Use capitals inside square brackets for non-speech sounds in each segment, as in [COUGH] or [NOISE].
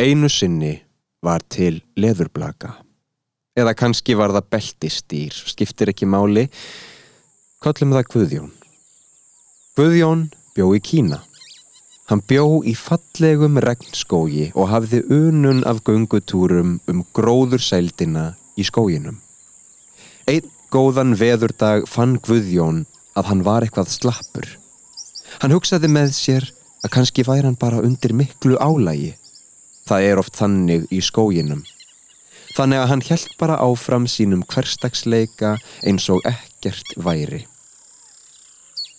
Einu sinni var til leðurblaka. Eða kannski var það beltistýr, skiptir ekki máli. Kallum það Guðjón. Guðjón bjó í Kína. Hann bjó í fallegum regnskógi og hafði unun af gungutúrum um gróður sældina í skóginum. Einn góðan veðurdag fann Guðjón að hann var eitthvað slappur. Hann hugsaði með sér að kannski væri hann bara undir miklu álægi. Það er oft þannig í skóginum. Þannig að hann helt bara áfram sínum hverstagsleika eins og ekkert væri.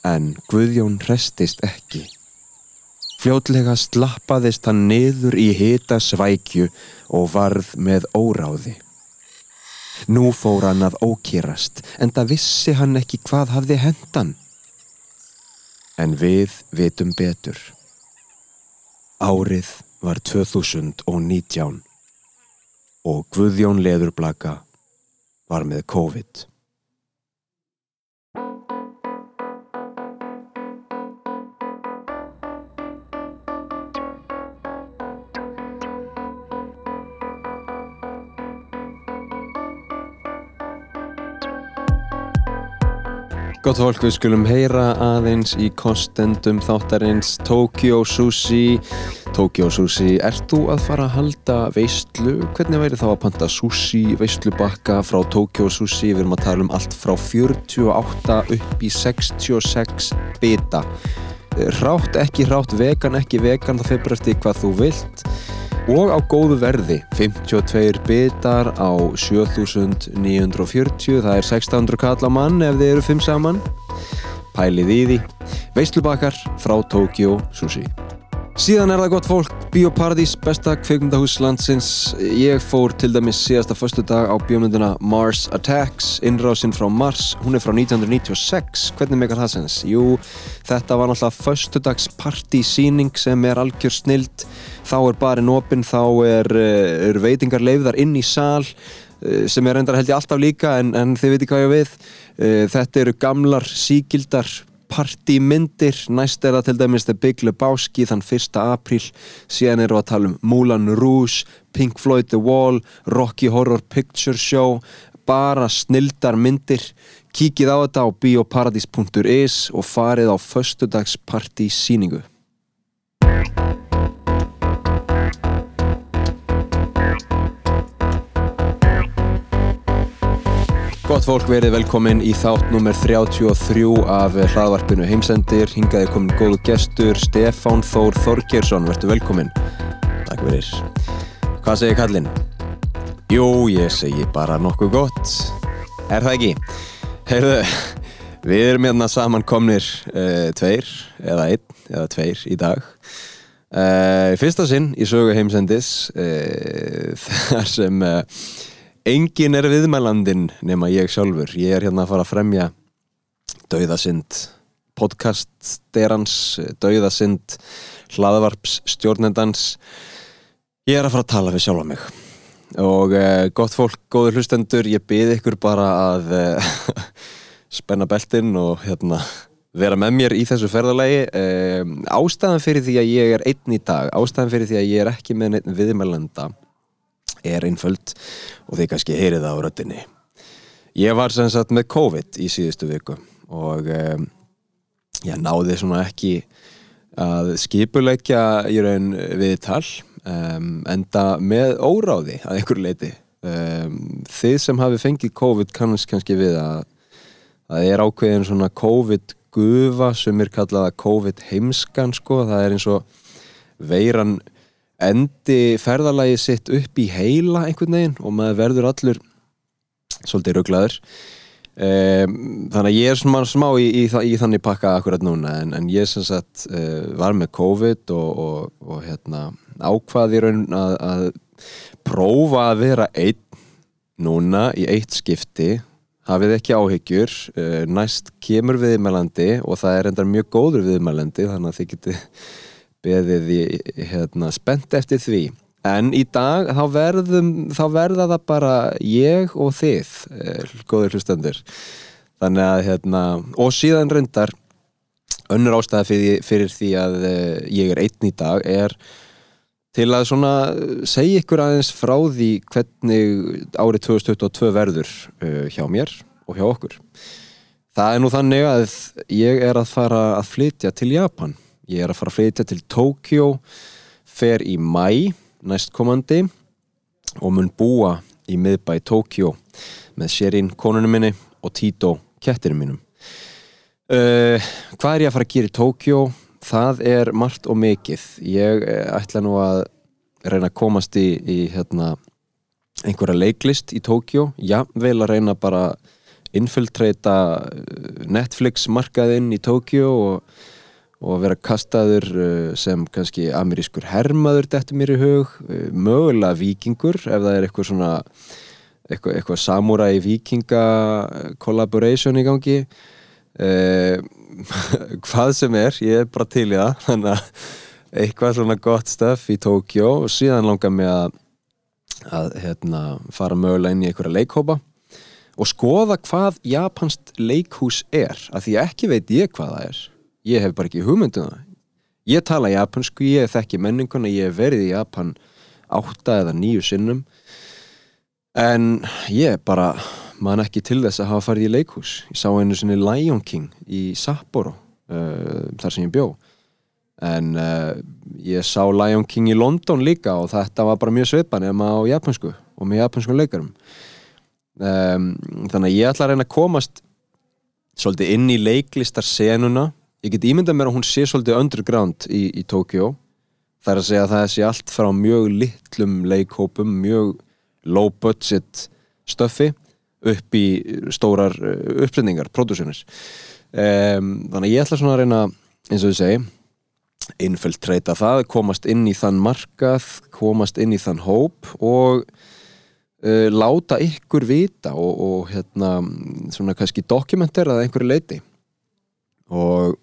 En Guðjón restist ekki. Fljótlega slappaðist hann niður í hita svækju og varð með óráði. Nú fór hann að ókýrast en það vissi hann ekki hvað hafði hendan. En við vitum betur. Árið var 2019 og Guðjón Leðurblaka var með COVID. Gott fólk, við skulum heyra aðeins í kostendum þáttarins Tokyo Sushi Tokyo Sushi, ert þú að fara að halda veistlu? Hvernig væri þá að panta sushi, veistlubakka frá Tokyo Sushi? Við erum að tala um allt frá 48 upp í 66 bita Rátt, ekki rátt, vegan, ekki vegan, það fyrir eftir hvað þú vilt og á góðu verði. 52 bitar á 7940 það er 600 kall á mann ef þið eru 5 saman. Pælið í því. Veislubakar frá Tokyo Sushi Síðan er það gott fólk, Bíóparadís, besta kveikmyndahús landsins. Ég fór til dæmis síðasta förstu dag á bíómynduna Mars Attacks, innrásinn frá Mars. Hún er frá 1996. Hvernig meikar það sens? Jú, þetta var náttúrulega förstudags partysýning sem er algjör snild. Þá er barinn opinn, þá er, eh, er veitingar leiðar inn í sál eh, sem er endar held ég alltaf líka en, en þið veitir hvað ég við. Eh, þetta eru gamlar síkildar partymyndir, næst er það til dæmis The Big Lebowski þann 1. apríl, síðan eru að tala um Moulin Rouge, Pink Floyd The Wall, Rocky Horror Picture Show, bara snildar myndir, kíkið á þetta á bioparadis.is og farið á förstudags Gott fólk verið velkomin í þátt nummer 33 af hlaðvarpinu heimsendir. Hingaði komin góðu gestur, Stefán Þór Þorgjersson. Vertu velkomin. Takk fyrir. Hvað segir kallinn? Jú, ég segi bara nokkuð gott. Er það ekki? Heyrðu, við erum hérna samankomnir uh, tveir, eða einn, eða tveir í dag. Uh, fyrsta sinn í sögu heimsendis, uh, [LAUGHS] þar sem Engin er viðmælandin nema ég sjálfur. Ég er hérna að fara að fremja Dauðasind podcastderans, Dauðasind hlaðvarps stjórnendans. Ég er að fara að tala við sjálfa mig. Og eh, gott fólk, góður hlustendur, ég byrði ykkur bara að eh, [LAUGHS] spenna beltin og hérna vera með mér í þessu ferðalagi. Eh, ástæðan fyrir því að ég er einn í dag, ástæðan fyrir því að ég er ekki með viðmælanda er einföld og þið kannski heyrið það á röttinni. Ég var sem sagt með COVID í síðustu viku og um, ég náði svona ekki að skipuleikja í raun við tal um, enda með óráði að einhver leiti. Um, þið sem hafi fengið COVID kannast kannski við að það er ákveðin svona COVID gufa sem er kallaða COVID heimskan sko, það er eins og veiran endi ferðalagi sitt upp í heila einhvern veginn og maður verður allur svolítið rugglaður um, þannig að ég er smá, smá í, í, í þannig pakka akkurat núna en, en ég sem sagt uh, var með COVID og, og, og hérna, ákvaði raun að, að prófa að vera einn núna í eitt skipti hafið ekki áhyggjur uh, næst kemur viðmælandi og það er endar mjög góður viðmælandi þannig að þið getið beðið í hérna, spennt eftir því. En í dag þá, verðum, þá verða það bara ég og þið eh, góður hlustendur. Þannig að hérna, og síðan reyndar önnur ástæða fyrir, fyrir því að eh, ég er einn í dag er til að svona segja ykkur aðeins frá því hvernig árið 2022 verður uh, hjá mér og hjá okkur. Það er nú þannig að ég er að fara að flytja til Japan ég er að fara að flytja til Tokyo fer í mæ næstkomandi og mun búa í miðbæ Tokyo með Sherin konunum minni og Tito kettinum mínum. Uh, hvað er ég að fara að gera í Tokyo það er margt og mikið. Ég eh, ætla nú að reyna að komast í, í hérna, einhverja leiklist í Tókjó já, vel að reyna bara infiltreita eh, Netflix markaðinn í Tókjó og, og vera kastaður eh, sem kannski amerískur hermaður þetta mér í hug, mögulega vikingur ef það er eitthvað svona eitthvað, eitthvað samurai vikinga collaboration í gangi. Eða [LAUGHS] hvað sem er, ég er bara til í það [LAUGHS] þannig að eitthvað svona gott stöf í Tókjó og síðan langar mig að, að hérna, fara mögulega inn í einhverja leikhópa og skoða hvað japansk leikhús er af því ekki veit ég hvað það er ég hef bara ekki hugmyndum það. Ég tala japansku, ég þekki menninguna ég hef verið í Japan átta eða nýju sinnum. En ég bara man ekki til þess að hafa farið í leikhús. Ég sá einu svona Lion King í Sapporo uh, þar sem ég bjó. En uh, ég sá Lion King í London líka og þetta var bara mjög svipan eða á japansku og með japansku leikarum. Um, þannig að ég ætla að reyna að komast svolítið inn í leiklistarsenuna ég get ímyndað mér að hún sé svolítið underground í, í Tókjó það er að segja að það sé allt frá mjög litlum leikhópum mjög low budget stöfi upp í stórar uh, uppsendingar, produsjónis um, þannig að ég ætla svona að reyna eins og þú segi innföldtreita það, komast inn í þann markað, komast inn í þann hóp og uh, láta ykkur vita og, og hérna svona kannski dokumenterað einhverju leiti og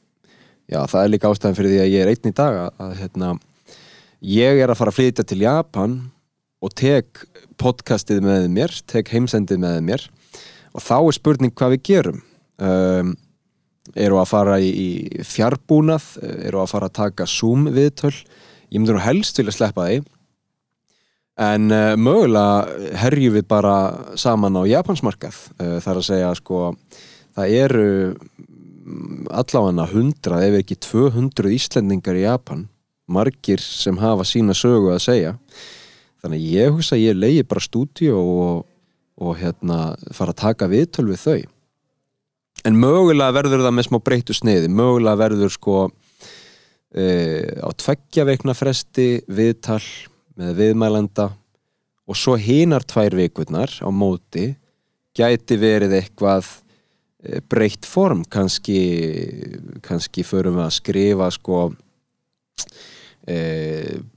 já það er líka ástæðan fyrir því að ég er einn í dag að, hérna ég er að fara að flytja til Japan og tek podcastið með mér, tek heimsendið með mér. Og þá er spurning hvað við gerum. Um, eru að fara í, í fjárbúnað eru að fara að taka Zoom viðtöl ég myndi nú helst vilja sleppa því. En uh, mögulega herjum við bara saman á Japansmarkað. Uh, þar að segja sko það eru allavega 100 ef ekki 200 Íslendingar í Japan margir sem hafa sína sögu að segja. Þannig ég hugsa að ég leiði bara stúdíu og, og hérna fara að taka viðtöl við þau. En mögulega verður það með smá breytu sniði. Mögulega verður sko e, á tveggja veikna fresti viðtal með viðmælanda og svo hinar tvær vikurnar á móti gæti verið eitthvað breytt form. Kannski kannski förum við að skrifa sko e,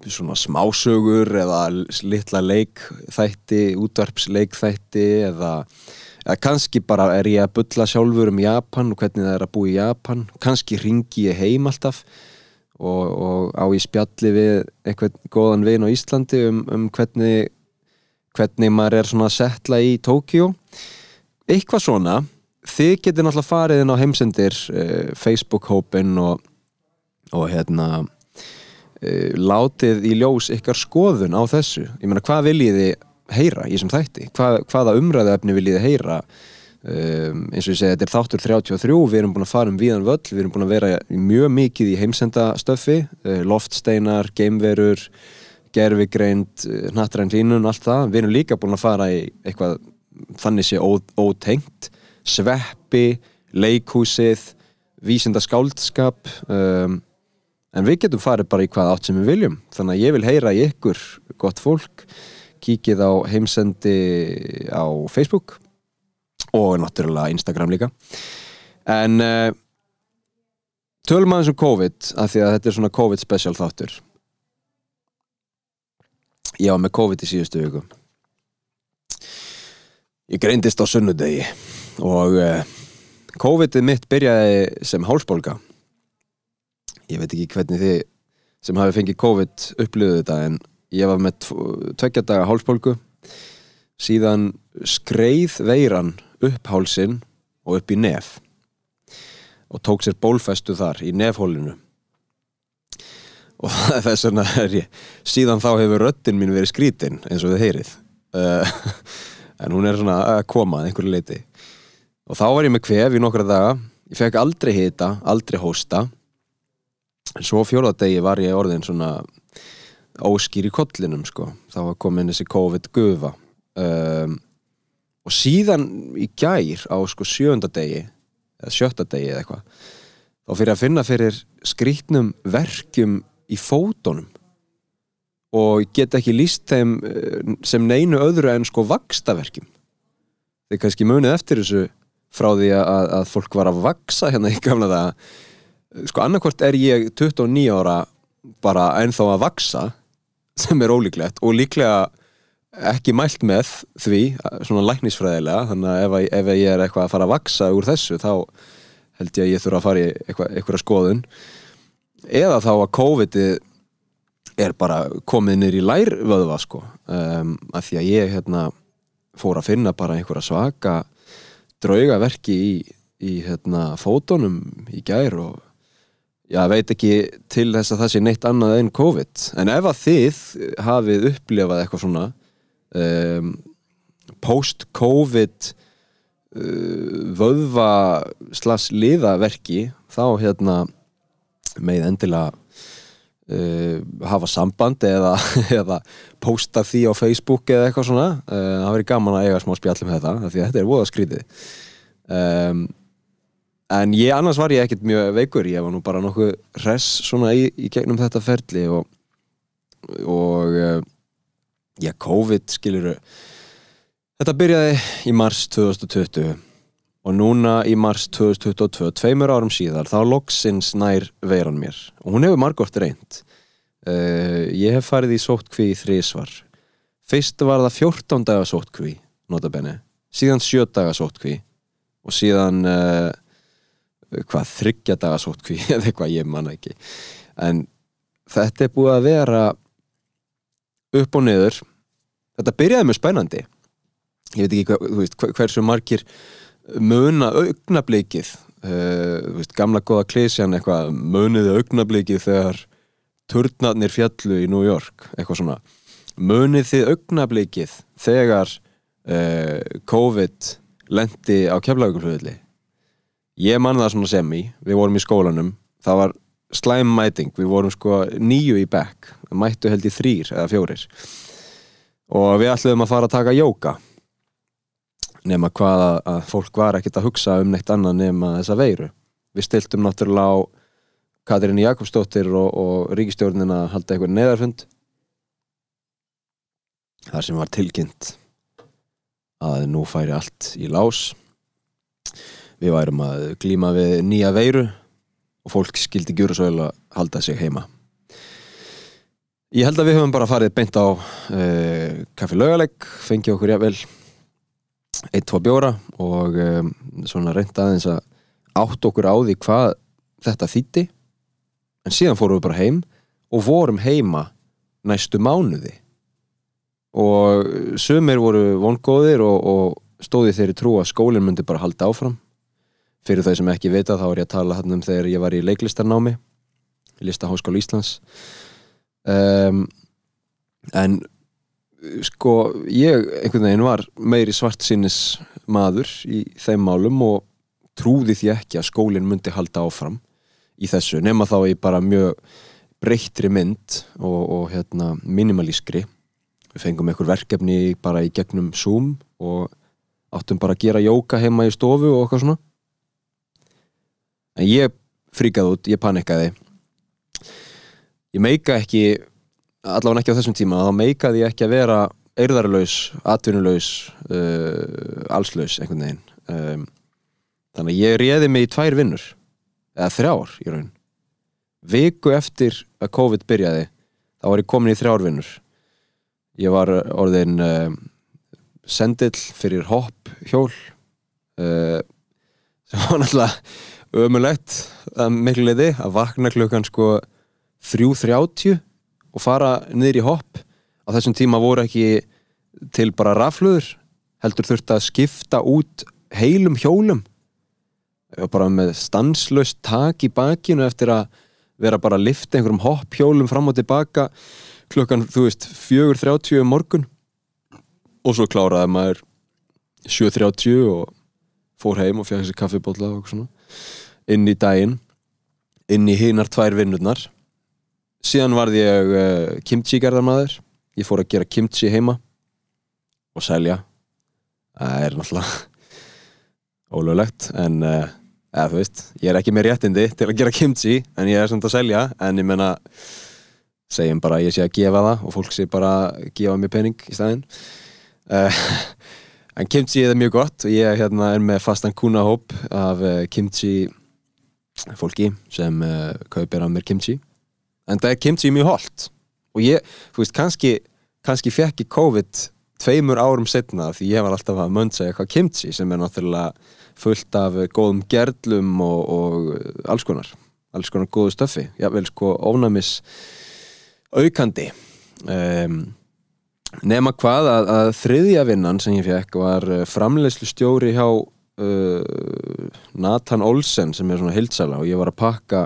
svona smásögur eða litla leikþætti útvarpsleikþætti eða, eða kannski bara er ég að bylla sjálfur um Japan og hvernig það er að búa í Japan. Kannski ringi ég heim alltaf og, og á ég spjalli við einhvern góðan vin á Íslandi um, um hvernig hvernig maður er svona að setla í Tókjó eitthvað svona þið getur náttúrulega farið inn á heimsendir eh, Facebook-hópin og, og hérna uh, látið í ljós ykkar skoðun á þessu. Ég meina hvað viljið þið heyra í þessum þætti? Hvað, hvaða umræðaefni viljið þið heyra? Um, eins og ég segi þetta er þáttur 33 við erum búin að fara um víðan völl við erum búin að vera mjög mikið í heimsendastöfi uh, loftsteinar, geimverur gerfigreind, nattræn línun allt það, við erum líka búin að fara í eitthvað þannig sé ótengt sveppi, leikhúsið vísinda skáldskap um, en við getum farið bara í hvað átt sem við viljum. Þannig að ég vil heyra í ykkur gott fólk kíkið á heimsendi á Facebook og náttúrulega Instagram líka. En uh, tölum aðeins um COVID af því að þetta er svona COVID special þáttur. Ég var með COVID í síðustu viku. Ég greindist á sunnudegi og uh, COVID-ið mitt byrjaði sem hálsbólka ég veit ekki hvernig þið sem hafi fengið COVID upplöðu þetta en ég var með tveggja daga hálspólku síðan skreið veiran upp hálsin og upp í nef og tók sér bólfestu þar í nefhólinu og [LAUGHS] þess vegna er ég síðan þá hefur röttin mín verið skrítin eins og þið heyrið. Uh, [LAUGHS] en hún er svona að koma einhverju leiti og þá var ég með kvef í nokkra daga. Ég fekk aldrei hita, aldrei hósta. En svo fjóðadegi var ég orðin svona óskýr í kollinum sko. Þá var komin þessi COVID gufa. Um, og síðan í gær á sko sjöndadegi eða sjöttadegi eða eitthvað þá fyrir að finna fyrir skrítnum verkjum í fótonum og get ekki líst þeim eh, sem neinu öðru en sko vakstaverkjum þeir kannski munið eftir þessu frá því að, að fólk var að vaksa hérna í gamla það sko annarkvort er ég 29 ára bara ennþá að vaksa sem er ólíklegt og líklega ekki mælt með því svona læknisfræðilega þannig að ef, ef ég er eitthvað að fara að vaksa úr þessu þá held ég að ég þurfa að fara í eitthvað, eitthvað skoðun. Eða þá að COVID er bara komið nýr í lærvöðva sko. Um, að því að ég hérna fór að finna bara einhverja svaka draugaverki í, í hérna fótonum í gær og já, veit ekki til þess að það sé neitt annað en COVID. En ef að þið hafið upplifað eitthvað svona um, post-COVID uh, vöðva slags liðaverki þá hérna með endilega uh, hafa samband eða, [LAUGHS] eða posta því á Facebook eða eitthvað svona. Uh, það verður gaman að eiga smá spjall með þetta því að þetta er voða skrítið um, en ég annars var ég ekkert mjög veikur. Ég var nú bara nokkuð res svona í, í gegnum þetta ferli og og uh, já, COVID skiluru þetta byrjaði í mars 2020 og núna í mars 2022 tveimur árum síðar, þá loksins nær veiran mér. Og hún hefur margótt reynd uh, ég hef farið í sóttkví í þrísvar fyrst var það 14 daga sóttkví notabenni, síðan 7 daga sóttkví. Og síðan uh, hvað þryggja daga sóttkví [LAUGHS] eða eitthvað ég manna ekki. En þetta er búið að vera upp og niður. Þetta byrjaði mjög spænandi ég veit ekki hver, veist, hversu margir muna augnablikið uh, veist, gamla goða klísjan eitthvað muniði augnablikið þegar turnarnir fjallu í New York eitthvað svona. Muniði augnablikið þegar uh, COVID lendi á keflaugurflöðli ég man það svona sem í við vorum í skólanum það var slæmmæting, við vorum sko nýju í back mættu held í þrýr eða fjórir. Og við ætluðum að fara að taka jóka nema hvað að fólk var ekkert að hugsa um neitt annað nema þessa veiru. Við stiltum náttúrulega á Katrín Jakobsdóttir og, og ríkistjórnin að halda eitthvað neðarfund þar sem var tilkynnt að nú færi allt í lás. Við værum að glíma við nýja veiru og fólk skildi gjur svo að halda sig heima. Ég held að við höfum bara farið beint á uh, kaffi laugalegg, fengið okkur jável eitt, tvo bjóra og um, svona reynda aðeins að átt okkur á því hvað þetta þýtti en síðan fórum við bara heim og vorum heima næstu mánuði. Og sumir voru vongóðir og, og stóði þeirri trú að skólinn myndi bara halda áfram. Fyrir þau sem ekki vita þá er ég að tala hann um þegar ég var í leiklistarnámi í Listaháskóla Íslands. Um, en sko ég einhvern veginn var meiri svart sinnis maður í þeim málum og trúði því ekki að skólinn myndi halda áfram í þessu nema þá í bara mjög breyttri mynd og, og hérna, minimalískri við fengum einhver verkefni bara í gegnum Zoom og áttum bara að gera jóka heima í stofu og okkar svona. En ég fríkaði út, ég panikkaði ég meika ekki allavega ekki á þessum tíma þá meikaði ég ekki að vera eirðarlaus, atvinnulegs uh, allslaus einhvern veginn. Um, þannig að ég réði mig í tvær vinnur eða þrjár í raun. Viku eftir að COVID byrjaði þá var ég komin í þrjár vinnur. Ég var orðin uh, sendill fyrir hopp hjól uh, sem var náttúrulega ömulegt að miklu leiði að vakna klukkan sko 3.30 og fara niður í hopp. Á þessum tíma voru ekki til bara rafluður heldur þurft að skipta út heilum hjólum. Bara með stanslöst tak í bakinu eftir að vera bara að lifta einhverjum hoppjólum fram og tilbaka klukkan, þú veist, 4.30 um morgun. Og svo kláraði maður 7.30 og fór heim og fekk þessi kaffibólla og svona inn í daginn inn í hinnar tvær vinnurnar síðan varði ég uh, kimchi gerðarmæður ég fór að gera kimchi heima og selja. Það er náttúrulega [LAUGHS] ólöglegt en uh, eða, þú veist, ég er ekki með réttindi til að gera kimchi en ég er samt að selja en ég menna segjum bara ég sé að gefa það og fólk sé bara að gefa mér pening í staðinn. Uh, [LAUGHS] en kimchi er mjög gott. Og ég hérna, er með fastan kúnahóp af uh, kimchi fólki sem kaupir af mér kimchi en það er kimchi mjög holdt og ég, þú veist, kannski kannski fekk ég COVID tveimur árum setna því ég var alltaf að mönsa eitthvað kimchi sem er náttúrulega fullt af góðum gerlum og, og alls konar, alls konar góðu stöfi jável sko ónæmis aukandi. Um, nema hvað að, að þriðja vinnan sem ég fekk var framlegslu stjóri hjá uh, Nathan Olsen sem er svona hildsala og ég var að pakka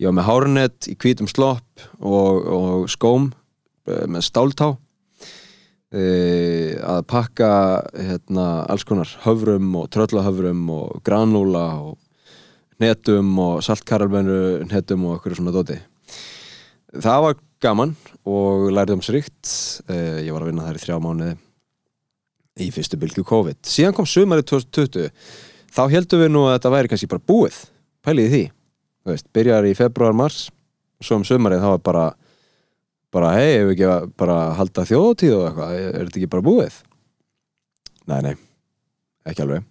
ég var með hárnett í kvítum slopp og, og skóm uh, með stáltá Uh, að pakka hérna, alls konar höfrum og tröllahöfrum og granúla og netum og saltkaralmennu netum og okkur svona dóti það var gaman og lærið um srikt uh, ég var að vinna þær í þrjá mánuði í fyrstu bylgu COVID. Síðan kom sumarið 2020 þá heldum við nú að þetta væri kannski bara búið. Pæliði því, þú veist, byrjar í februar, mars svo um sumarið þá var bara bara hei, hefur ekki að bara halda þjóðtíð og eitthvað, er þetta ekki bara búið? Nei, nei, ekki alveg.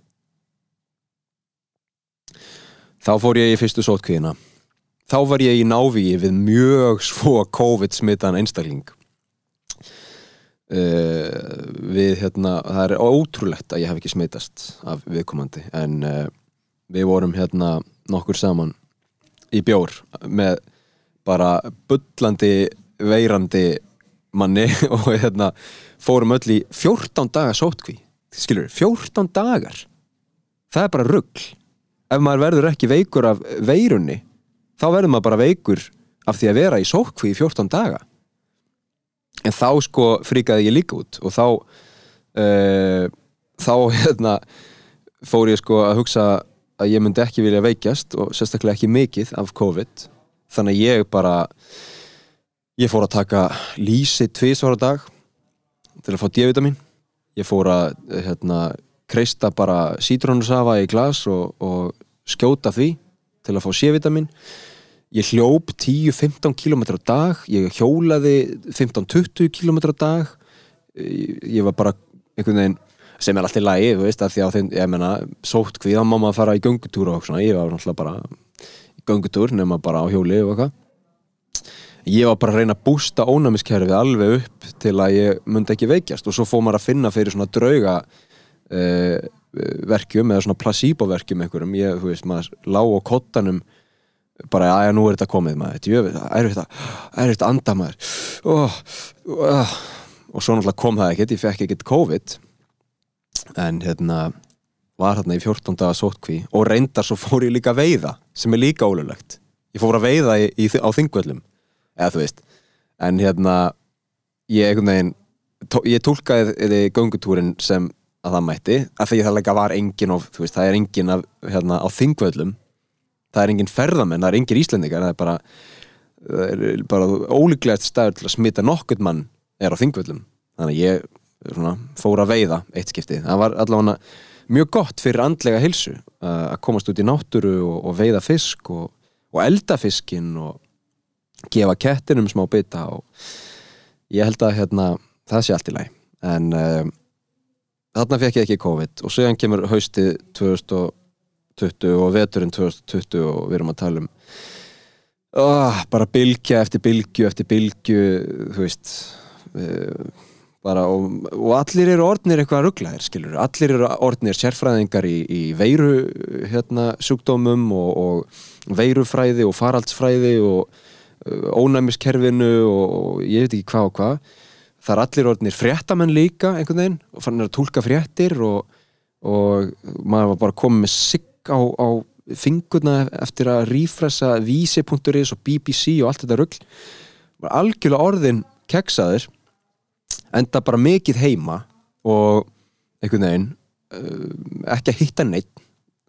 Þá fór ég í fyrstu sótkvíðina Þá var ég í návíi við mjög svo COVID-smittan einstakling. Uh, við hérna, það er ótrúlegt að ég hef ekki smittast af viðkomandi en uh, við vorum hérna nokkur saman í bjór með bara bullandi veirandi manni [LAUGHS] og hérna fórum öll í 14 daga sótkví skilur, 14 dagar. Það er bara ruggl ef maður verður ekki veikur af veirunni þá verður maður bara veikur af því að vera í sótkví í 14 daga. En þá sko fríkaði ég líka út og þá uh, þá hérna fór ég sko að hugsa að ég myndi ekki vilja veikjast og sérstaklega ekki mikið af COVID þannig að ég bara Ég fór að taka lísi tvísvara dag til að fá D-vitamin. Ég fór að hérna, kreista bara sítrónusafa í glas og, og skjóta því til að fá C-vitamin. Ég hljóp 10-15 km á dag, ég hjólaði 15-20 km á dag. Ég var bara einhvern veginn sem er alltaf í lagi, þú veist, af því að þeim, ég menna, sótt hví, þá má maður fara í göngutúr og svona, ég var náttúrulega bara í göngutúr nema bara á hjóli og eitthvað. Ég var bara að reyna að bústa ónæmiskerfið alveg upp til að ég myndi ekki veikjast og svo fóð maður að finna fyrir svona drauga uh, verkjum eða svona placebo-verkjum einhverjum, ég, þú veist, maður lág á kottanum bara, aðja, nú er þetta komið maður, þetta er þetta er þetta anda maður. Oh, oh. og svo náttúrulega kom það ekkert, ég fekk ekkert COVID en hérna var hérna í 14 daga sótkví og reyndar svo fór ég líka að veiða sem er líka ólulegt ég fór að veiða í, í, á þingvöllum eða þú veist. En hérna ég einhvern veginn tó, ég tólkaði þið göngutúrin sem að það mætti að því það leika var engin of, veist, það er engin af, hérna, á þingvöldum það er engin ferðamenn, það er engin íslendingar það er bara, það er bara ólíklegast til að smita nokkurt mann er á þingvöldum þannig að ég svona, fór að veiða eitt skipti það var allavega mjög gott fyrir andlega hilsu að komast út í náttúru og, og veiða fisk og, og elda fiskin og gefa kettinum smá bytta og ég held að hérna, það sé allt í læg en um, þarna fekk ég ekki COVID og séðan kemur hausti 2020 og veturinn 2020 og við erum að tala um oh, bara bylgja eftir bylgju eftir bylgju þú veist uh, bara og, og allir eru orðnir eitthvað rugglaðir skilur, allir eru orðnir sérfræðingar í, í veiru hérna, sjúkdómum og, og veirufræði og faraldsfræði og Uh, ónæmiskerfinu og ég veit ekki hvað og hvað. Það er allir orðinir fréttamenn líka einhvern veginn og fann að tólka fréttir og, og maður var bara komið með sigg á, á fingurna eftir að rífressa vísi.is og BBC og allt þetta rugg var algjörlega orðin keksaður enda bara mikið heima og einhvern veginn uh, ekki að hitta neitt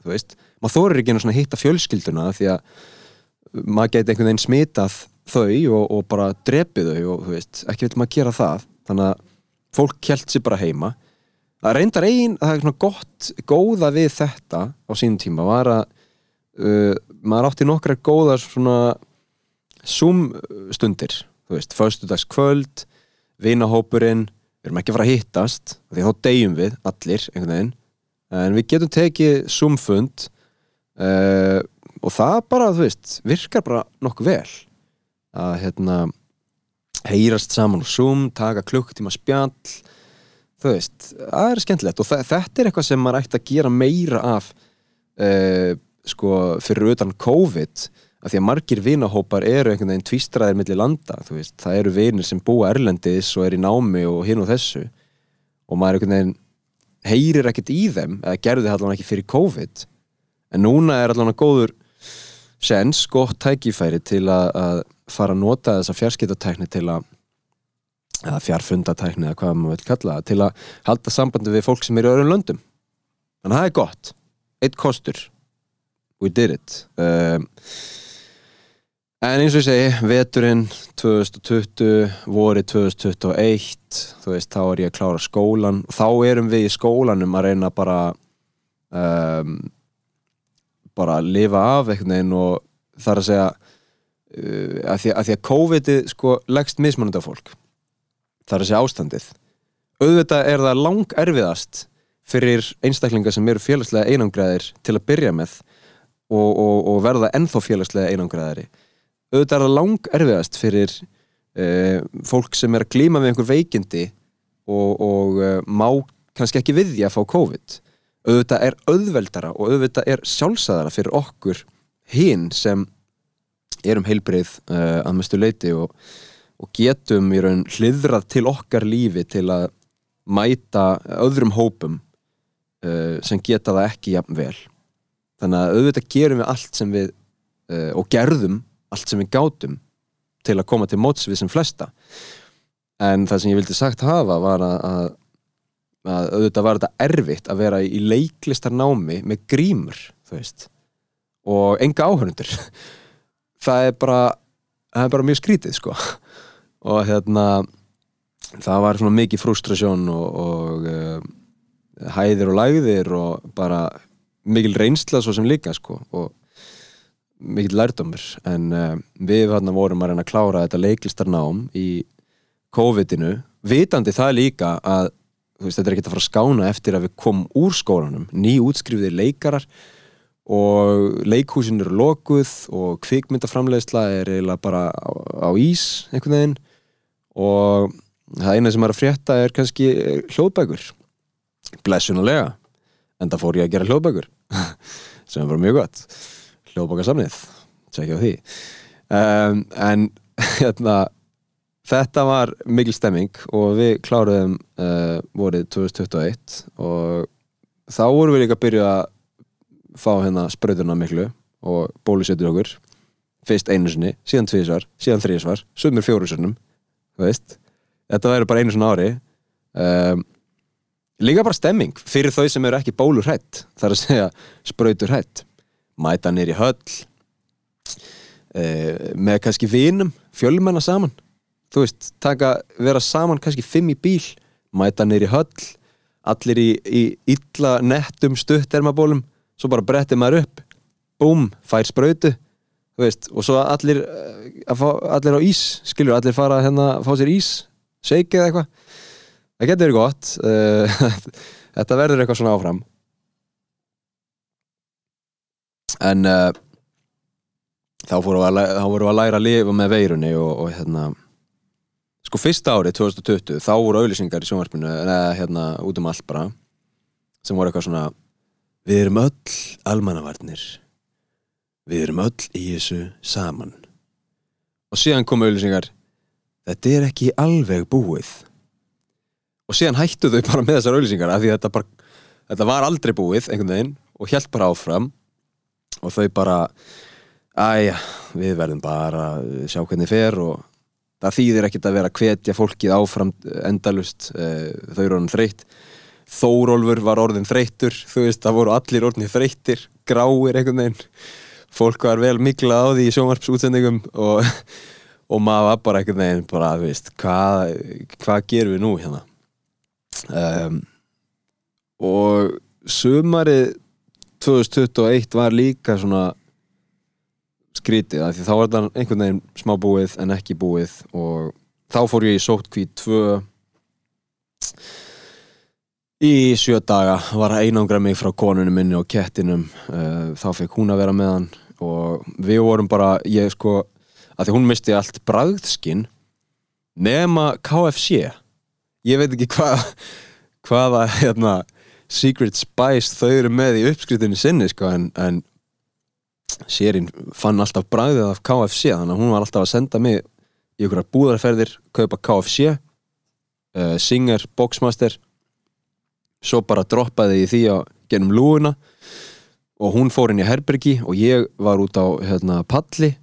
þú veist, maður þorir ekki að hitta fjölskylduna því að maður geti einhvern veginn smitað þau og, og bara drepið þau og veist, ekki vil maður gera það. Þannig að fólk kjælt sér bara heima. Það reyndar einn, það er svona gott góða við þetta á sínum tíma var að uh, maður átti nokkrar góðar svona zoom stundir þú veist, föstudags kvöld vinahópurinn, við erum ekki að fara að hittast því þá deyjum við allir einhvern veginn, en við getum tekið zoom fund uh, og það bara, þú veist, virkar bara nokkuð vel. Að hérna heyrast saman og zoom, taka klukktíma spjall þú veist, það er skemmtilegt. Og þetta er eitthvað sem maður ætti að gera meira af uh, sko, fyrir utan COVID af því að margir vinahópar eru einhvern veginn tvístraðir millir landa, þú veist, það eru vinir sem búa Erlendis og er í námi og hinn og þessu. Og maður einhvern veginn heyrir ekkert í þeim eða gerði það allavega ekki fyrir COVID. En núna er allavega góður sens, gott tækifæri til að, að fara að nota þessa fjarskiptatækni til að eða fjarfundatækni eða hvað maður vil kalla það til að halda sambandi við fólk sem er í öðrum löndum. Þannig að það er gott. Eitt kostur. We did it. Um, en eins og ég segi veturinn 2020 voru 2021 þú veist þá er ég að klára skólan. Og þá erum við í skólanum að reyna bara um, bara að lifa af einhvern veginn og þar að segja uh, að, því, að því að COVID sko leggst mismunandi á fólk. Þar að segja ástandið. Auðvitað er það lang erfiðast fyrir einstaklingar sem eru félagslega einangræðir til að byrja með og, og, og verða ennþá félagslega einangræðari auðvitað er það lang erfiðast fyrir uh, fólk sem er að glíma við einhver veikindi og, og uh, má kannski ekki við því að fá COVID. Auðvitað er auðveldara og auðvitað er sjálfsæðara fyrir okkur hinn sem erum heilbrið uh, að mestu leiti og, og getum í raun hliðrað til okkar lífi til að mæta öðrum hópum uh, sem geta það ekki jafn vel. Þannig að auðvitað gerum við allt sem við uh, og gerðum allt sem við gátum til að koma til móts við sem flesta. En það sem ég vildi sagt hafa var að, að að auðvitað var þetta erfitt að vera í leiklistarnámi með grímur og enga áhörnundur [LAUGHS] það er bara það er bara mjög skrítið sko. [LAUGHS] Og hérna það var svona mikið frustrasjón og, og uh, hæðir og læðir og bara mikil reynsla svo sem líka sko. Og mikil lærdómur en uh, við hérna vorum að reyna að klára þetta leiklistarnám í COVID-inu. Vitandi það líka að veist, þetta er ekkert að fara að skána eftir að við komum úr skólanum, ný útskrifiðir leikarar og leikhúsin eru lokuð og kvikmyndaframlegsla er eiginlega bara á, á ís einhvern veginn. Og það eina sem er að frétta er kannski hljóðbækur. Blessunulega en það fór ég að gera hljóðbækur [LAUGHS] sem var mjög gott hljóðbækarsamnið, tjekkja á því. Um, en [LAUGHS] hérna Þetta var mikil stemming og við kláruðum uh, vorið 2021 og þá vorum við líka að byrja að fá hérna spröðuna miklu og bólusettur okkur. Fyrst einu sinni, síðan tvísvar, síðan þrísvar sumur fjóru sinnum þetta væri bara einu svona ári. Um, líka bara stemming fyrir þau sem eru ekki bólur hætt þar að segja spröður hætt mæta nýri höll uh, með kannski vinum fjölmennar saman. Þú veist, taka, vera saman kannski fimm í bíl, mæta neyri höll allir í, í illa nettum stuttermabólum svo bara brettið maður upp búm, fær spröytu veist, og svo allir eh, fá, allir á ís, skilur, allir fara hérna fá sér ís, shake eða eitthvað. Það getur verið gott eh, [LAUGHS] þetta verður eitthvað svona áfram en uh, þá vorum við að, læra að lifa með veirunni og, og hérna sko fyrsta árið 2020 þá voru auðlýsingar í sjónvarpinu eða hérna út um allt bara sem voru eitthvað svona við erum öll almannavarnir. Við erum öll í þessu saman. Og síðan komu auðlýsingar þetta er ekki alveg búið. Og síðan hættu þau bara með þessar auðlýsingar af því þetta, bara, þetta var aldrei búið einhvern veginn og helt bara áfram og þau bara æja, við verðum bara að sjá hvernig fer og það þýðir ekkert að vera að hvetja fólkið áfram endalust eh, þau eru orðin þreytt. Þórólfur var orðin þreyttur þú veist, það voru allir orðin þreyttir gráir einhvern veginn. Fólk var vel mikla á því í sjónvarpsútsendingum og, og maður var bara einhvern veginn bara, þú veist, hvað hvað gerum við nú hérna? Um, og sumarið 2021 var líka svona skrítið, því þá var þetta einhvern veginn smá búið en ekki búið og þá fór ég í sótkví 2 Í sjö daga var að einangra mig frá konunum minni og kettinum uh, þá fekk hún að vera með hann og við vorum bara, ég sko að því hún misti allt bræðskinn nema KFC ég veit ekki hvað [LAUGHS] hvaða hérna Secret Spice þau eru með í uppskriftinu sinni sko en, en sérinn fann alltaf bræðið af KFC þannig að hún var alltaf að senda mig í okkur búðarferðir, kaupa KFC uh, Singer, Boxmaster svo bara droppaði ég því á genum lúuna og hún fór inn í Herbergi og ég var út á hérna, palli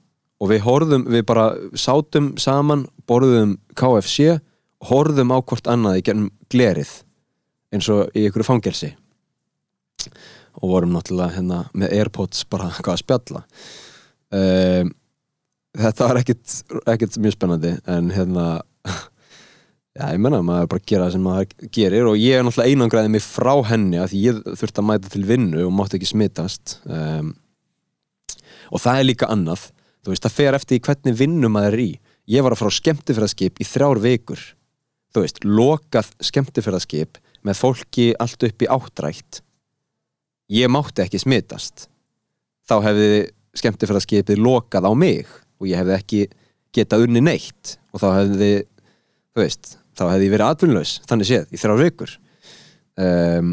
og við horfðum, við bara sátum saman, borðum KFC horfðum á hvort annað í genum glerið eins og í ykkur fangelsi. Og vorum náttúrulega hérna, með Airpods bara [LAUGHS] hvað að spjalla. Um, þetta var ekkit, ekkit mjög spennandi en hérna [LAUGHS] Já, ég menna, maður bara gera það sem maður gerir. Og ég er náttúrulega einangraðið mig frá henni að ég þurfti að mæta til vinnu og mátti ekki smittast um, og það er líka annað. Þú veist, það fer eftir hvernig vinnu maður er í. Ég var að frá skemmtifræðskip í þrjár vikur. Þú veist, lokað skemmtifræðskip með fólki allt upp í áttrækt ég mátti ekki smittast þá hefði skemmtifræðskipið lokað á mig og ég hefði ekki getað unni neitt. Og þá hefði, þú veist þá hefði ég verið atvinnlaus, þannig séð, í þrjár vikur. Um,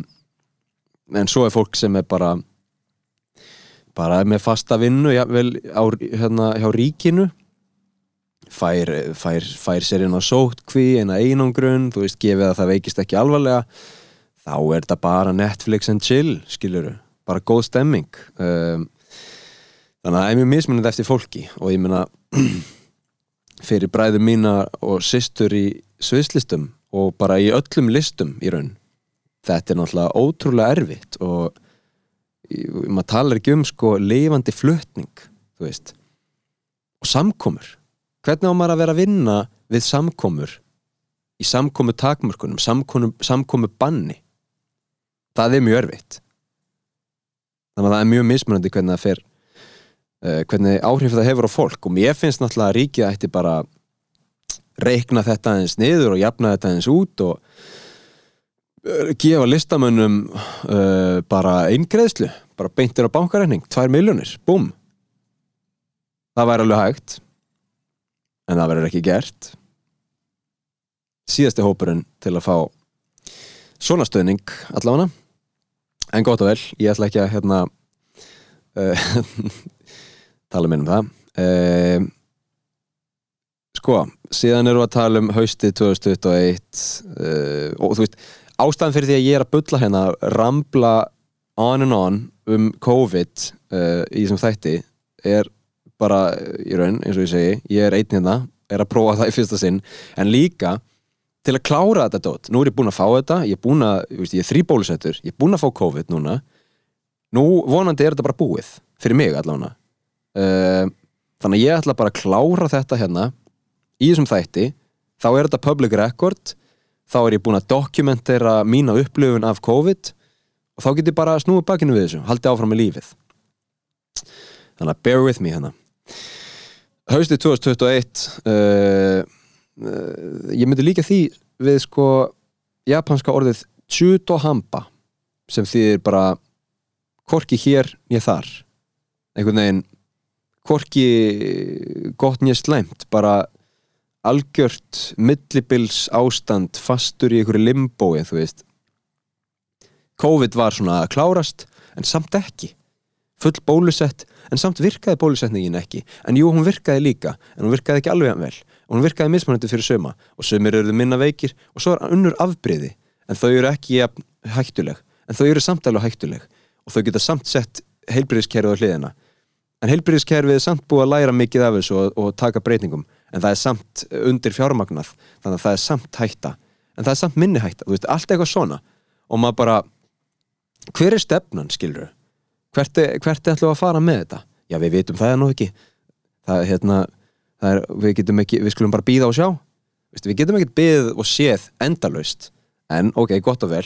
en svo er fólk sem er bara bara með fasta vinnu ja, vel, á, hérna, hjá ríkinu fær, fær, fær sér inn á sótkví, eina einangrun þú veist, gefið að það veikist ekki alvarlega þá er þetta bara Netflix and chill, skiluru bara góð stemming. Um, þannig að það er mjög mismunandi eftir fólki og ég menna [CLEARS THROAT] fyrir bræður mína og sýstur í sviðslistum og bara í öllum listum í raun þetta er náttúrulega ótrúlega erfitt og maður talar ekki um sko leifandi flutning þú veist og samkomur hvernig á maður að vera að vinna við samkomur í samkomu takmörkunum samkomu, samkomu banni? Það er mjög erfitt. Þannig að það er mjög mismunandi hvernig það fer uh, hvernig áhrif það hefur á fólk. Og mér finnst náttúrulega að ríkið ætti bara reikna þetta eins niður og jafna þetta eins út og uh, gefa listamönnum uh, bara eingreðslu bara beintir á bankarækning, 2 miljónir búm það væri alveg hægt en það verður ekki gert. Síðasti hópurinn til að fá svona stöðning allavega. En gott og vel, ég ætla ekki að hérna uh, [LAUGHS] tala minn um það. Uh, Sko, síðan eru að tala um haustið 2021 uh, og þú veist, ástæðan fyrir því að ég er að bylla hérna, rambla on and on um COVID í þessum þætti er bara í raun, eins og ég segi ég er einn hérna, er að prófa það í fyrsta sinn en líka til að klára þetta dót, nú er ég búin að fá þetta ég er búin að, ég, ég er þrý bólusettur ég er búin að fá COVID núna nú vonandi er þetta bara búið, fyrir mig allavega. Uh, þannig að ég ætla bara að klára þetta hérna í þessum þætti þá er þetta public record þá er ég búin að dokumentera mína upplöfun af COVID og þá get ég bara snúið bakinu við þessu haldið áfram með lífið. Þannig að bear with me hérna haustið 2021 uh, uh, ég myndi líka því við sko japanska orðið chutohamba sem þýðir bara korki hér ég þar. Einhvern veginn korki gott nýja sleimt bara algjört millibils ástand fastur í einhverju limbói þú veist. COVID var svona að klárast en samt ekki. Full bólusett en samt virkaði bólusetningin ekki. En jú hún virkaði líka en hún virkaði ekki alveg vel. Og hún virkaði mismunandi fyrir söma og sömur eru minna veikir og svo er unnur afbreyði en þau eru ekki hættuleg. En þau eru samt alveg hættuleg. Og þau geta samt sett heilbyrðiskerfið á hliðina. En heilbyrðiskerfið er samt búið að læra mikið af þessu og, og taka breytingum. En það er samt undir fjármagnað. Þannig að það er samt hætta. En það er samt minni hætta, þú veist, allt eitthvað svona. Og maður bara hver er stefnan, skilur hvert er, hvert er ætlum að fara með þetta? Já, við vitum það er nú ekki. Það hérna, það er, við getum ekki við skulum bara býða og sjá. Vist, við getum ekki býð og séð endalaust. En ok, gott og vel.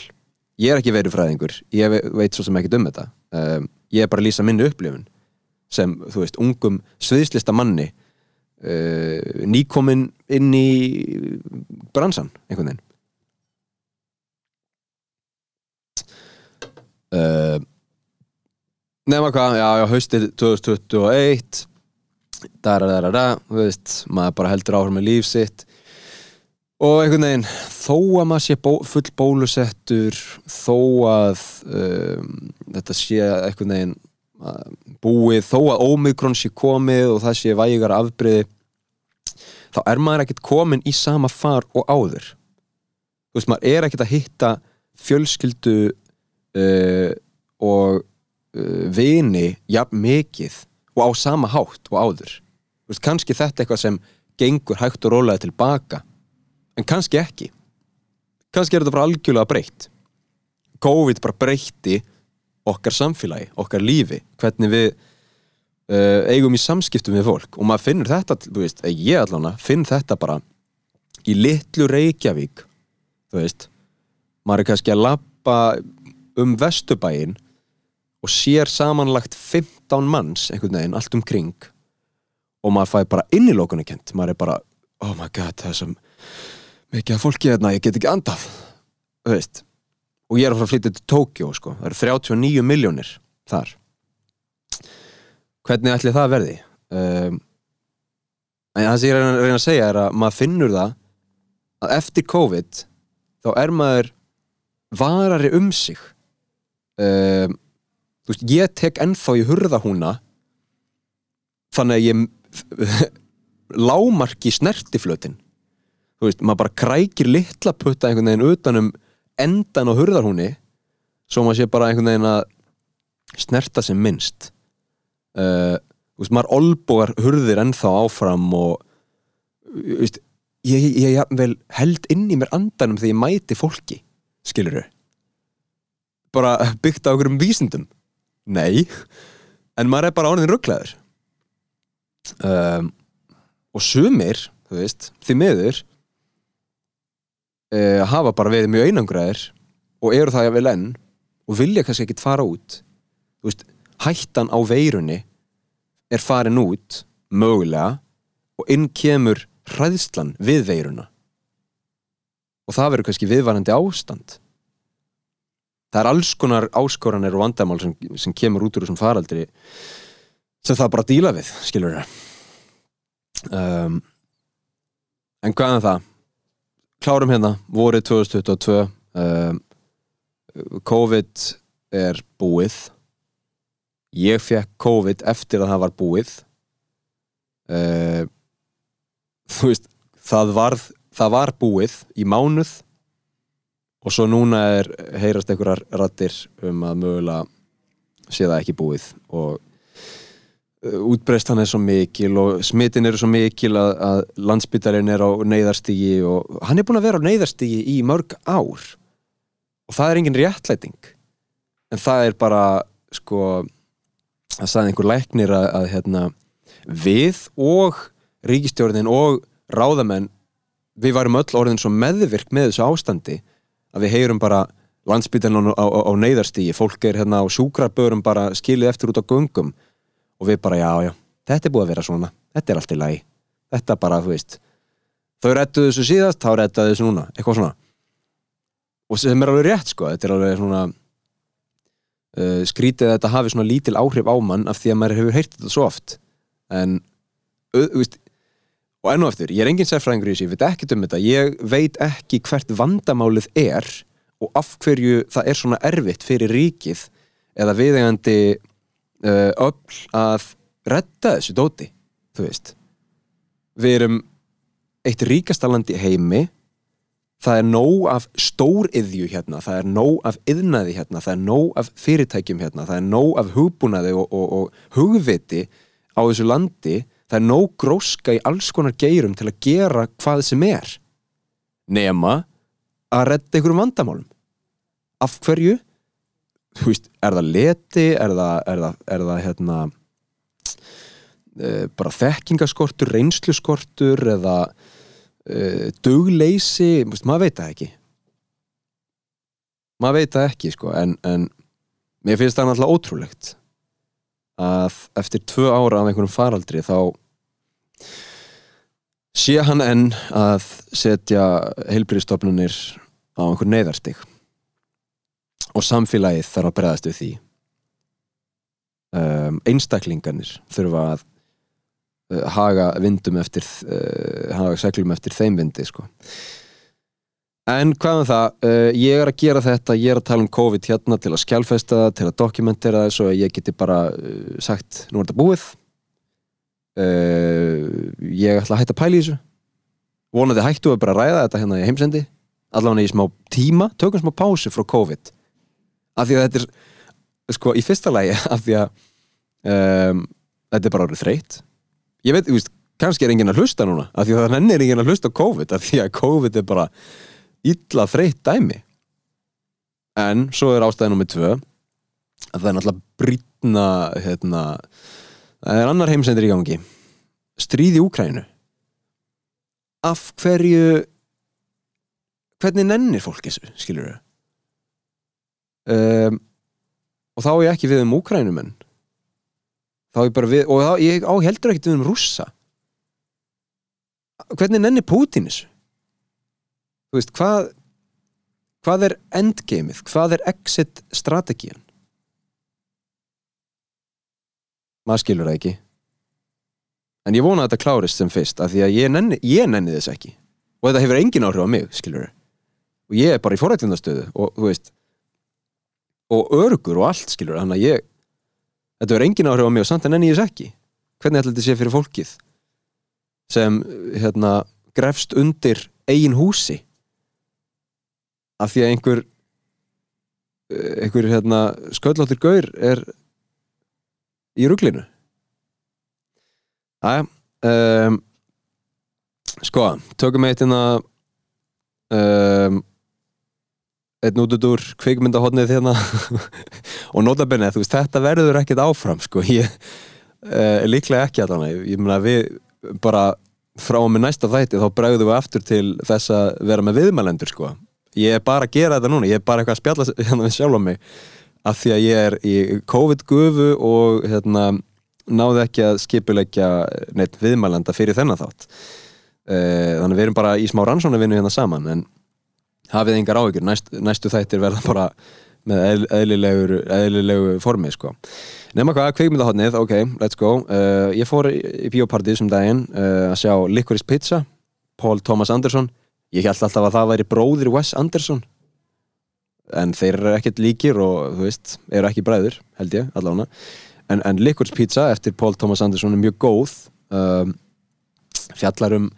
Ég er ekki verið fræðingur, ég veit svo sem ekki um þetta. Um, ég er bara að lýsa minni upplifun sem, þú veist, ungum sviðslista manni uh, nýkominn inn í bransan, einhvern veginn. Uh, Nefna hvað, já, já, haustið 2021 Dara, dara, dara, þú veist maður bara heldur áhrum með líf sitt. Og einhvern veginn þó að maður sé bó, full bólusettur þó að um, þetta sé einhvern veginn uh, búið, þó að ómikrón sé komið og það sé vægar afbreiði þá er maður ekkert komin í sama far og áður. Þú veist, maður er ekkert að hitta fjölskyldu uh, og vini jafn mikið og á sama hátt og áður. Veist, kannski þetta eitthvað sem gengur hægt og rólaði tilbaka en kannski ekki. Kannski er þetta bara algjörlega breytt. COVID bara breytti okkar samfélagi, okkar lífi hvernig við uh, eigum í samskiptum við fólk. Og maður finnur þetta, veist, ég allavega finn þetta bara í litlu Reykjavík þú veist. Maður er kannski að lappa um Vesturbæin og sér samanlagt 15 manns einhvern veginn, allt um kring og maður fæði bara inn í lókunni kent maður er bara, oh my god það er svo mikið að fólki hérna, ég get ekki andað. Þú veist. Og ég er að fara að flytja til Tókjó sko. Það eru 39 miljónir þar. Hvernig ætli það verði? Um, en það sem ég að reyna að segja er að maður finnur það að eftir COVID þá er maður varari um sig. Um, þú veist, ég tek ennþá í hurða húna þannig að ég [LAUGHS] lámarki snertiflötin. Þú veist, maður bara krækir litla putta einhvern veginn utanum endan á hurðarhúni svo maður sé bara einhvern veginn að snerta sem minnst. Uh, þú veist, maður olbogar hurðir ennþá áfram og þú veist, ég, ég, ég vel held inn í mér andanum þegar ég mæti fólki skilur þau bara byggt á okkur um vísindum nei, en maður er bara áninn rugglaður um, og sumir þú veist, því miður uh, hafa bara verið mjög einangraðir og eru það vel enn og vilja kannski ekkit fara út. Þú veist, hættan á veirunni er farin út mögulega og inn kemur hræðslan við veiruna. Og það verður kannski viðvarandi ástand það er alls konar áskoranir og vandamál sem, sem kemur út úr þessum faraldri sem það bara díla við, skilur það um, en hvað er það? Klárum hérna, vorið 2022 um, COVID er búið. Ég fekk COVID eftir að það var búið. Uh, þú veist það, varð, það var búið í mánuð og svo núna er heyrast einhverjar rattir um að mögulega sé það ekki búið. Og uh, útbreyst hann er svo mikil og smitin eru svo mikil að, að landsbytarinn er á neyðarstígi og hann er búin að vera á neyðarstígi í mörg ár. Og það er engin réttlæting. En það er bara sko það sagði einhver læknir að, að hérna, við og ríkistjórnin og ráðamenn við varum öll orðin svo meðvirk með þessu ástandi að við heyrum bara landsbytjan á, á, á neyðarstígi fólk er hérna á sjúkrabörum bara skilið eftir út á gungum og við bara já já, þetta er búið að vera svona. Þetta er allt í lagi, þetta bara þú veist, þau rettu þessu síðast þá rettu þessu núna, eitthvað svona. Og sem er alveg rétt sko þetta er alveg svona uh, skrítið að þetta hafi svona lítil áhrif á mann af því að maður hefur heyrt þetta svo oft. En, þú veist og enn og eftir, ég er enginn sérfræðingur í þessu, ég veit ekki um þetta. Ég veit ekki hvert vandamálið er og af hverju það er svona erfitt fyrir ríkið eða viðegandi uh, öll að redda þessu dóti þú veist. Við erum eitt ríkasta land í heimi. Það er nóg af stóriðju hérna, það er nóg af yðnaði hérna, það er nóg af fyrirtækjum hérna, það er nóg af hugbúnaði og, og, og hugviti á þessu landi, það er nóg gróska í alls konar geirum til að gera hvað sem er. Nema að redda einhverjum vandamálum. Af hverju? Veist, er það leti er það, er það, er það hérna e, bara þekkingaskortur reynsluskortur eða uh, dugleysi? Veist, maður veit það ekki. Maður veit það ekki sko en, en mér finnst það náttúrulega ótrúlegt að eftir tvö ára af einhverjum faraldri þá sé hann enn að setja heilbyrjastofnunir á einhver neyðarstig og samfélagið þarf að bregðast við því um, einstaklingarnir þurfa að uh, haga vindum eftir uh, haga seglum eftir þeim vindi sko. En hvað með um það uh, ég er að gera þetta, ég er að tala um COVID hérna til að skjálfesta það, til að dokumentera það svo að ég geti bara uh, sagt nú er þetta búið. Uh, ég ætla að hætta að pæla í þessu. Vonandi hættu að bara ræða þetta hérna í heimsendi allavega í smá tíma, tökum smá pásu frá COVID. Af því að þetta er sko í fyrsta lægi [LAUGHS] af því að um, þetta er bara árið þreytt. Ég veit, þú veist, kannski er enginn að hlusta núna af því að það er enginn að hlusta COVID af því að COVID er bara illa þreytt dæmi. En svo er ástæðið nummið tvö. Að það er náttúrulega brítna hérna, það er annar heimsendir í gangi. Stríð í Úkrænu af hverju hvernig nennir fólk þessu, skilur þau um, og þá er ég ekki við um Úkrænumenn þá er ég bara við og þá, ég á heldur ekkert við um rússa. Hvernig nenni Putin þessu þú veist, hvað hvað er endgameið, hvað er exit strategían? Maður skilur það ekki. En ég vona að þetta klárist sem fyrst af því að ég nenni, ég nenni þess ekki. Og þetta hefur engin áhrif á mig, skilur og ég er bara í forrættindastöðu og þú veist og örgur og allt, skilur þannig að ég þetta verður engin áhrif á mig og samt en enn ég þess ekki. Hvernig ætla þetta sé fyrir fólkið sem hérna grefst undir eigin húsi af því að einhver einhver hérna skölláttur gaur er í rugglinu aðja um, sko, tökum eitt inn að um, einn út út úr kveikmyndahotnið hérna. [LAUGHS] Og notabenni, þú veist, þetta verður ekkert áfram, sko, ég uh, líklega ekki að þannig, ég meina við bara frá og með næsta þætti þá bregðum við aftur til þess að vera með viðmælendur, sko ég er bara að gera þetta núna, ég er bara eitthvað að spjalla [LAUGHS] hérna við sjálf á mig, af því að ég er í COVID-gufu og hérna náðu ekki að skipulegja neitt viðmælenda fyrir þennan þátt. Uh, þannig við erum bara í smá rannsónavinnu hérna saman, en hafið engar áhyggjur, Næst, næstu þættir verða bara með eðlilegu, eðlilegu formi sko. Nefna hvað, kveikmyndahotnið, ok, let's go. Uh, Ég fór í biopartið sem daginn uh, að sjá Licorice Pizza Paul Thomas Anderson Ég held alltaf að það væri bróðir Wes Anderson. En þeir eru ekkert líkir og þú veist, eru ekki bræður held ég, allavega. En, en Licorice Pizza eftir Paul Thomas Anderson er mjög góð. Um, fjallar um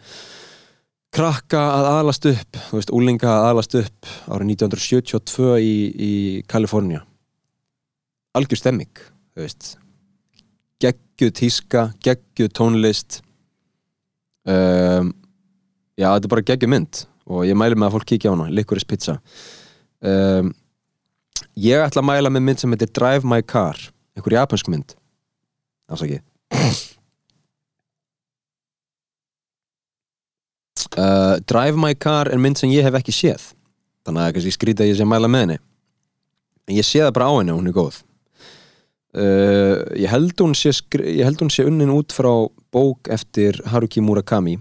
krakka að aðlast upp þú veist, úlinga að aðlast upp árið 1972 í, í Kalifornia algjör stemming þú veist. Geggjuð tíska, geggjuð tónlist. Um, já, þetta er bara geggjuð mynd og ég mælu með að fólk kíkja á hana Licorice Pizza. Um, ég ætla að mæla með mynd sem heitir Drive My Car einhver japansk mynd. Afsakið. Uh, Drive My Car er mynd sem ég hef ekki séð þannig að ég skrýta að ég sé mæla með henni. En ég sé það bara á henni og hún er góð. Uh, ég held hún sé sé unnin út frá bók eftir Haruki Murakami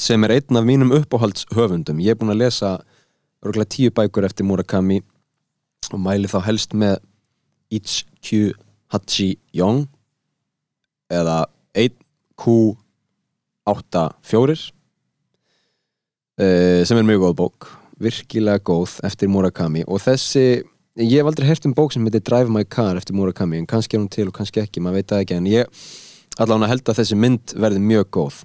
sem er einn af mínum uppáhaldshöfundum. Ég er búin að lesa örgulega tíu bækur eftir Murakami og mæli þá helst með Ichikyu Hachi Yong eða 1Q84 Uh, sem er mjög góð bók virkilega góð eftir Murakami. Og þessi, ég hef aldrei hert um bók sem heitir Drive My Car eftir Murakami en kannski er hún til og kannski ekki, maður veit það ekki en ég allavega held að þessi mynd verði mjög góð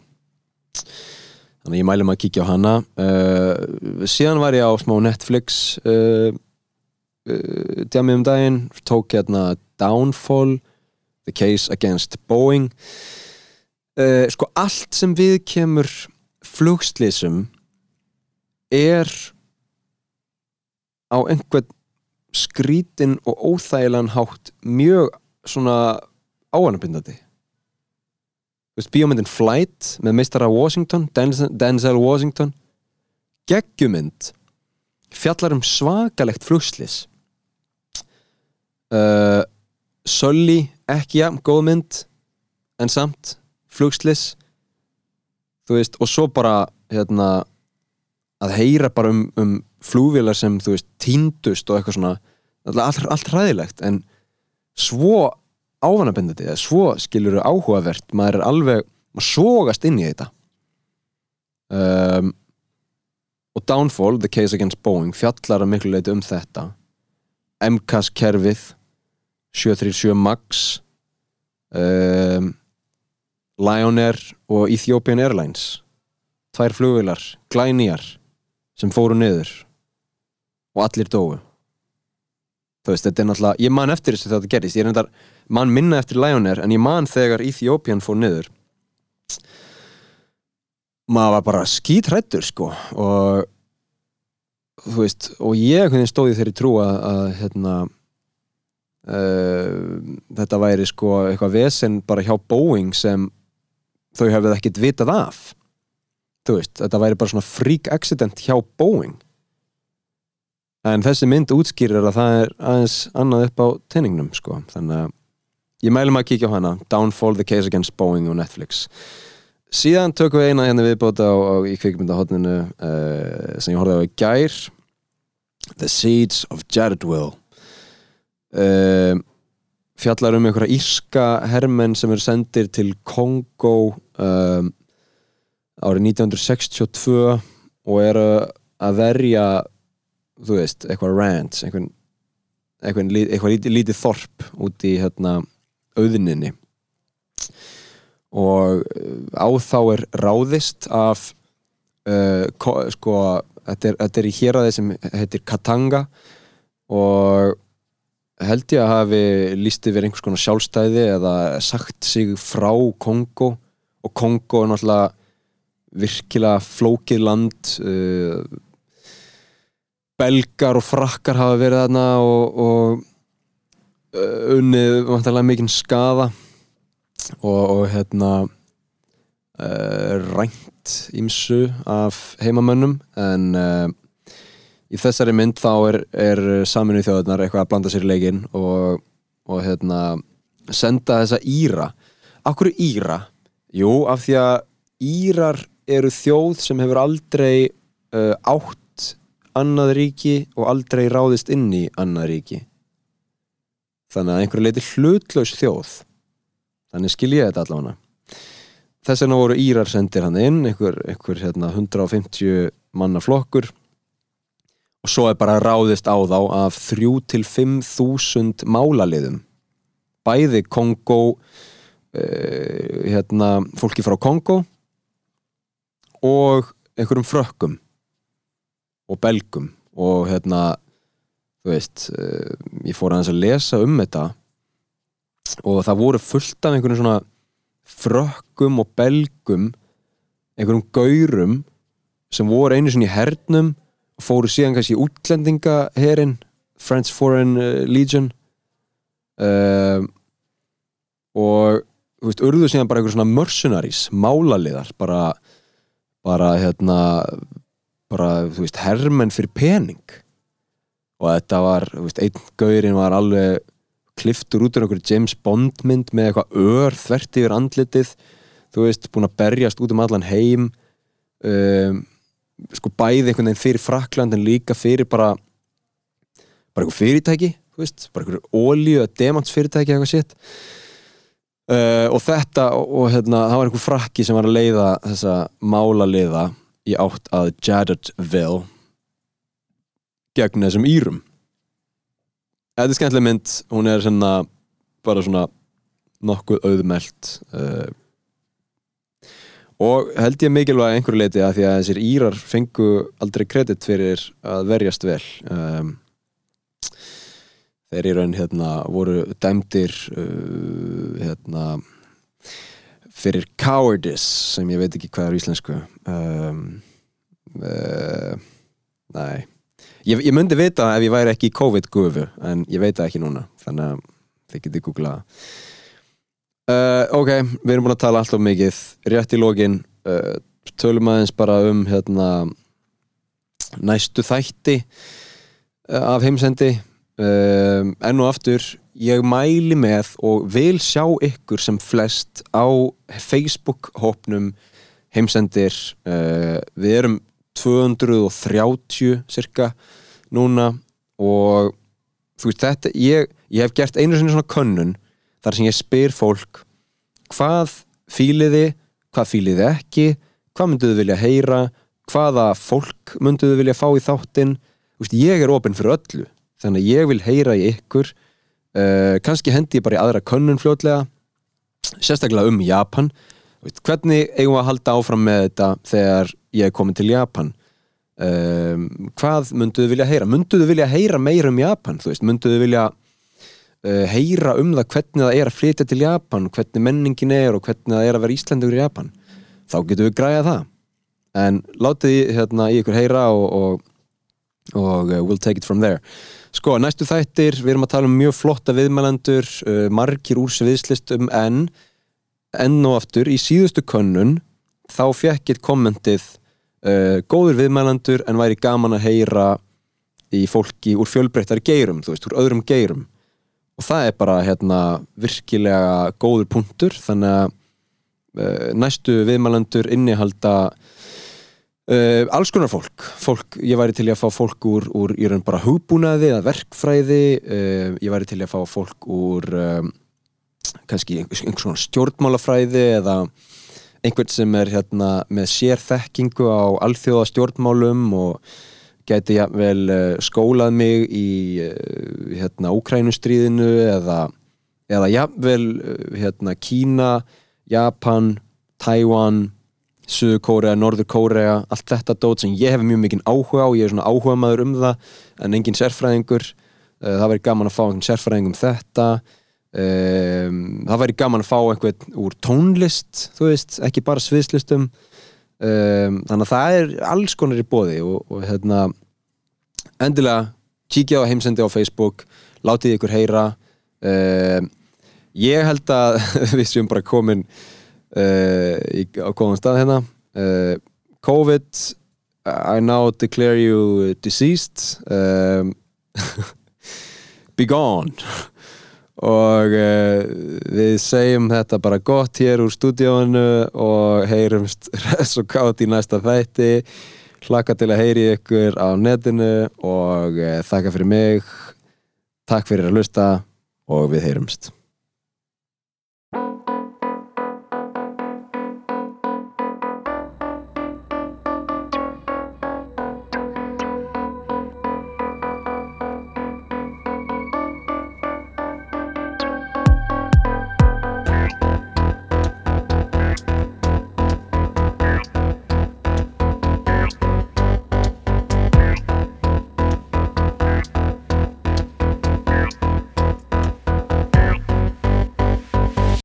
þannig að ég mæli maður að kíkja á hana. Uh, síðan var ég á smá Netflix uh, uh, djamið um daginn tók hérna Downfall The Case Against Boeing. Sko allt sem við kemur flugslýsum er á einhvern skrítin og óþægilegan hátt mjög svona áanabindandi bíómyndin Flight með meistara Washington, Denzel, Washington. Geggjumynd fjallar um svakalegt flugslis. Uh, Sully ekki ja, góð mynd en samt flugslis. Þú veist, og svo bara hérna að heyra bara um, um flúvilar sem þú veist, tíndust og eitthvað svona. Allt, allt hræðilegt en svo ávanabindandi eða svo skilur áhugavert maður er alveg, maður sógast inn í þetta. Um, og Downfall, The Case Against Boeing fjallar að miklu leiti um þetta. MCAS kerfið 737 MAX um, Lion Air og Ethiopian Airlines tvær flugvilar, glænýjar sem fóru niður og allir dói þú veist, þetta er náttúrulega, ég man eftir þessu þegar þetta gerist, ég er reyndar man minna eftir Lion Air en ég man þegar Ethiopian fór niður. Maður var bara skítrættur sko og þú veist, og ég stóði þeirri trú að, að hérna uh, þetta væri sko eitthvað vesen bara hjá Boeing sem þau hefði ekkert vitað af. Þú veist, þetta væri bara svona freak accident hjá Boeing en þessi mynd útskýrir að það er aðeins annað upp á tenningnum sko, þannig að ég mælum að kíkja á hana. Downfall the Case Against Boeing og Netflix. Síðan tökum við eina hérna viðbóta á, á, í kvikmyndahotninu uh, sem ég horfði á í gær. The Seeds of Jaredwill uh, fjallar um einhverja írska hermenn sem eru sendir til Kongo um, árið 1962 og eru að verja þú veist, eitthvað ranch eitthvað, eitthvað, eitthvað lítið, lítið þorp út í hérna, auðninni. Og á þá er ráðist af uh, sko þetta er, þetta er í héræði sem heitir Katanga og held ég að hafi líst yfir einhvers konar sjálfstæði eða sagt sig frá Kongo og Kongo er náttúrulega virkilega flókið land uh, belgar og frakkar hafa verið þarna og, og uh, unnið vantarlega mikinn skaða og, og hérna uh, rænt ímsu af heimamönnum en uh, í þessari mynd þá er, er saminu þjóðunar eitthvað að blanda sér í leikin og, og hérna senda þessa Íra Akkur Íra? Jú, af því að Írar eru þjóð sem hefur aldrei uh, átt annað ríki og aldrei ráðist inn í annað ríki. Þannig að einhverju leiti hlutlaus þjóð. Þannig skil ég þetta allavega. Þess vegna voru Írar sendir hann inn einhver, einhver hérna, 150 manna flokkur. Og svo er bara ráðist á þá af 3-5 þúsund málaliðum. Bæði Kongo uh, hérna, fólki frá Kongo og einhverjum frökkum og belgum og hérna þú veist, uh, ég fór aðeins að lesa um þetta og það voru fullt af einhvern svona frökkum og belgum einhverjum gaurum sem voru einu svona í hernum og fóru síðan kannski í útlendingaherin French Foreign eh, Legion uh, og þú veist, urðu síðan bara einhver svona mercenaries, málaliðar bara bara hérna bara, þú veist, hermenn fyrir pening. Og þetta var, þú veist, einn gaurin var alveg kliftur út af einhverju James Bond mynd með eitthvað ör þvert yfir andlitið þú veist, búin að berjast út um allan heim. Um, sko bæði einhvern veginn fyrir Frakland en líka fyrir bara bara einhver fyrirtæki, þú veist bara einhverju ólíu eða demantsfyrirtæki eitthvað sitt Uh, og þetta, og, og hérna, það var einhver frakki sem var að leiða þessa málaliða í átt að Jadetville gegn þessum írum. Þetta er skemmtileg mynd. Hún er svona bara svona nokkuð auðmelt uh, og held ég mikilvæg einhverju leiti að því að þessir Írar fengu aldrei kredit fyrir að verjast vel um, þeir í raun hérna voru dæmdir uh, hérna fyrir cowardice sem ég veit ekki hvað er íslensku. Um, uh, nei. Ég, ég myndi vita ef ég væri ekki í COVID-gufu en ég veit það ekki núna þannig að þið getið googlað. Uh, ok, við erum búin að tala alltaf mikið. Rétt í lógin uh, tölum aðeins bara um hérna næstu þætti uh, af heimsendi um, enn og aftur ég mæli með og vil sjá ykkur sem flest á Facebook-hópnum heimsendir. Uh, við erum 230 cirka núna og þú veist þetta ég, ég hef gert einu svona könnun þar sem ég spyr fólk hvað fíliði hvað fíliði ekki hvað mynduðu vilja heyra hvaða fólk mynduðu vilja fá í þáttinn? Veist, ég er ofinn fyrir öllu þannig að ég vil heyra í ykkur. Uh, kannski hendi ég bara í aðra könnun fljótlega sérstaklega um Japan. Hvernig eigum við að halda áfram með þetta þegar ég er komin til Japan? Um, hvað mynduðu vilja heyra? Mynduðu vilja heyra meira um Japan veist, mynduðu vilja uh, heyra um það hvernig það er að flytja til Japan hvernig menningin er og hvernig það er að vera Íslandur í Japan? Þá getum við græða það. En látið hérna, í ykkur heyra og, og, og uh, we'll take it from there sko, næstu þættir, við erum að tala um mjög flotta viðmælendur, uh, margir úr sviðslistum en enn og aftur, í síðustu könnun þá fekk ég kommentið uh, góður viðmælendur en væri gaman að heyra í fólki úr fjölbreyttari geirum, þú veist, úr öðrum geirum. Og það er bara hérna virkilega góður punktur þannig að uh, næstu viðmælendur innihalda Uh, alls konar fólk. fólk, ég væri til að fá fólk úr, úr í raun bara hugbúnaði eða verkfræði, uh, ég væri til að fá fólk úr um, kannski einhvers svona stjórnmálafræði eða einhvern sem er hérna með sérþekkingu á alþjóða stjórnmálum og geti vel uh, skólað mig í hérna Úkrænustríðinu eða, eða jafnvel hérna Kína, Japan, Taiwan Suður Kórea, Norður Kórea allt þetta dót sem ég hef mjög mikinn áhuga á ég er svona áhuga maður um það en engin sérfræðingur. Uh, það væri gaman að fá einhvern sérfræðing um þetta. Það væri gaman að fá einhvern úr tónlist þú veist, ekki bara sviðslistum. Um, þannig að það er alls konar í bóði og, og hérna endilega kíkja á heimsendi á Facebook látið ykkur heyra. Ég held að [LAUGHS] við séum bara komin á góðan stað hérna. Uh, COVID I now declare you deceased. Um, [LAUGHS] be gone. Og uh, við segjum þetta bara gott hér úr stúdíónu og heyrumst [LAUGHS] res og kátt í næsta þætti. Hlaka til að heyri ykkur á netinu og þakka fyrir mig. Takk fyrir að lusta og við heyrumst